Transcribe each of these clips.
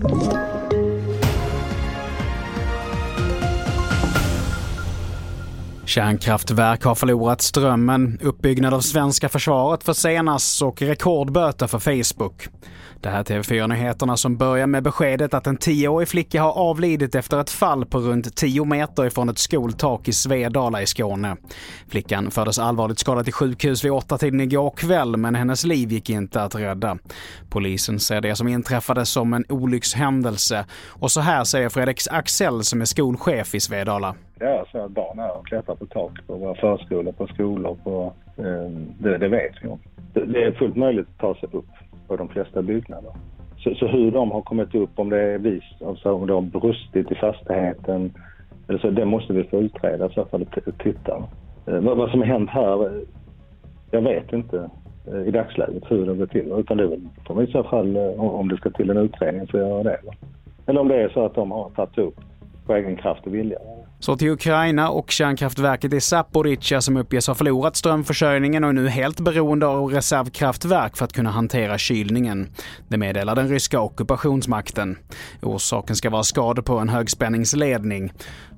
Thank you. Kärnkraftverk har förlorat strömmen, uppbyggnad av svenska försvaret försenas och rekordböter för Facebook. Det här är TV4-nyheterna som börjar med beskedet att en 10-årig flicka har avlidit efter ett fall på runt 10 meter ifrån ett skoltak i Svedala i Skåne. Flickan fördes allvarligt skadad till sjukhus vid åttatiden igår kväll men hennes liv gick inte att rädda. Polisen ser det som inträffade som en olyckshändelse och så här säger Fredrik Axel som är skolchef i Svedala. Ja, så att barn är och klättrar på tak på våra förskolor, på skolor, på, eh, det, det vet vi om. Det, det är fullt möjligt att ta sig upp på de flesta byggnader. Så, så hur de har kommit upp, om det är vis, alltså om de har brustit i fastigheten, eller så, det måste vi få utreda så fall och titta. Eh, vad, vad som har hänt här, eh, jag vet inte eh, i dagsläget hur det går till. Utan det får vi i så fall, eh, om det ska till en utredning, så göra det. Eller om det är så att de har tagit upp på egen kraft och vilja. Så till Ukraina och kärnkraftverket i Zaporizjzja som uppges ha förlorat strömförsörjningen och är nu helt beroende av reservkraftverk för att kunna hantera kylningen. Det meddelar den ryska ockupationsmakten. Orsaken ska vara skador på en högspänningsledning.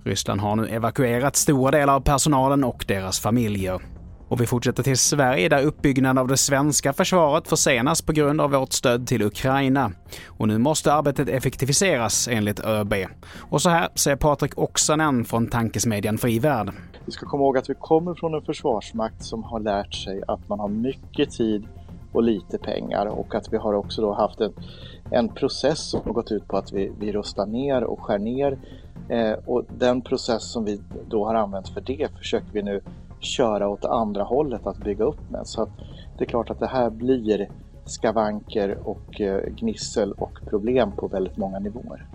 Ryssland har nu evakuerat stora delar av personalen och deras familjer. Och vi fortsätter till Sverige där uppbyggnaden av det svenska försvaret försenas på grund av vårt stöd till Ukraina. Och nu måste arbetet effektiviseras enligt ÖB. Och så här säger Patrik Oksanen från tankesmedjan Frivärd. Vi ska komma ihåg att vi kommer från en försvarsmakt som har lärt sig att man har mycket tid och lite pengar och att vi har också då haft en, en process som har gått ut på att vi, vi rustar ner och skär ner. Eh, och den process som vi då har använt för det försöker vi nu köra åt andra hållet att bygga upp med. Så att det är klart att det här blir skavanker och eh, gnissel och problem på väldigt många nivåer.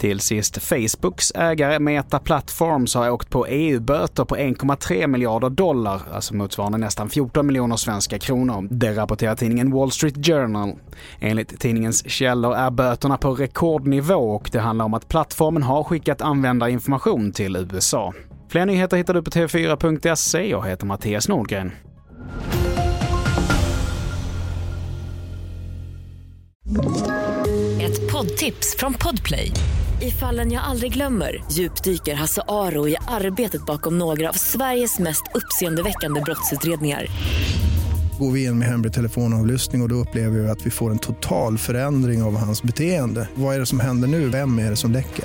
Till sist, Facebooks ägare Meta Platforms har åkt på EU-böter på 1,3 miljarder dollar, alltså motsvarande nästan 14 miljoner svenska kronor. Det rapporterar tidningen Wall Street Journal. Enligt tidningens källor är böterna på rekordnivå och det handlar om att plattformen har skickat användarinformation till USA. Fler nyheter hittar du på tv4.se. Jag heter Mattias Nordgren. Ett poddtips från Podplay. I fallen jag aldrig glömmer djupdyker Hasse Aro i arbetet bakom några av Sveriges mest uppseendeväckande brottsutredningar går vi in med hemlig telefonavlyssning och, och då upplever vi att vi får en total förändring av hans beteende. Vad är det som händer nu? Vem är det som läcker?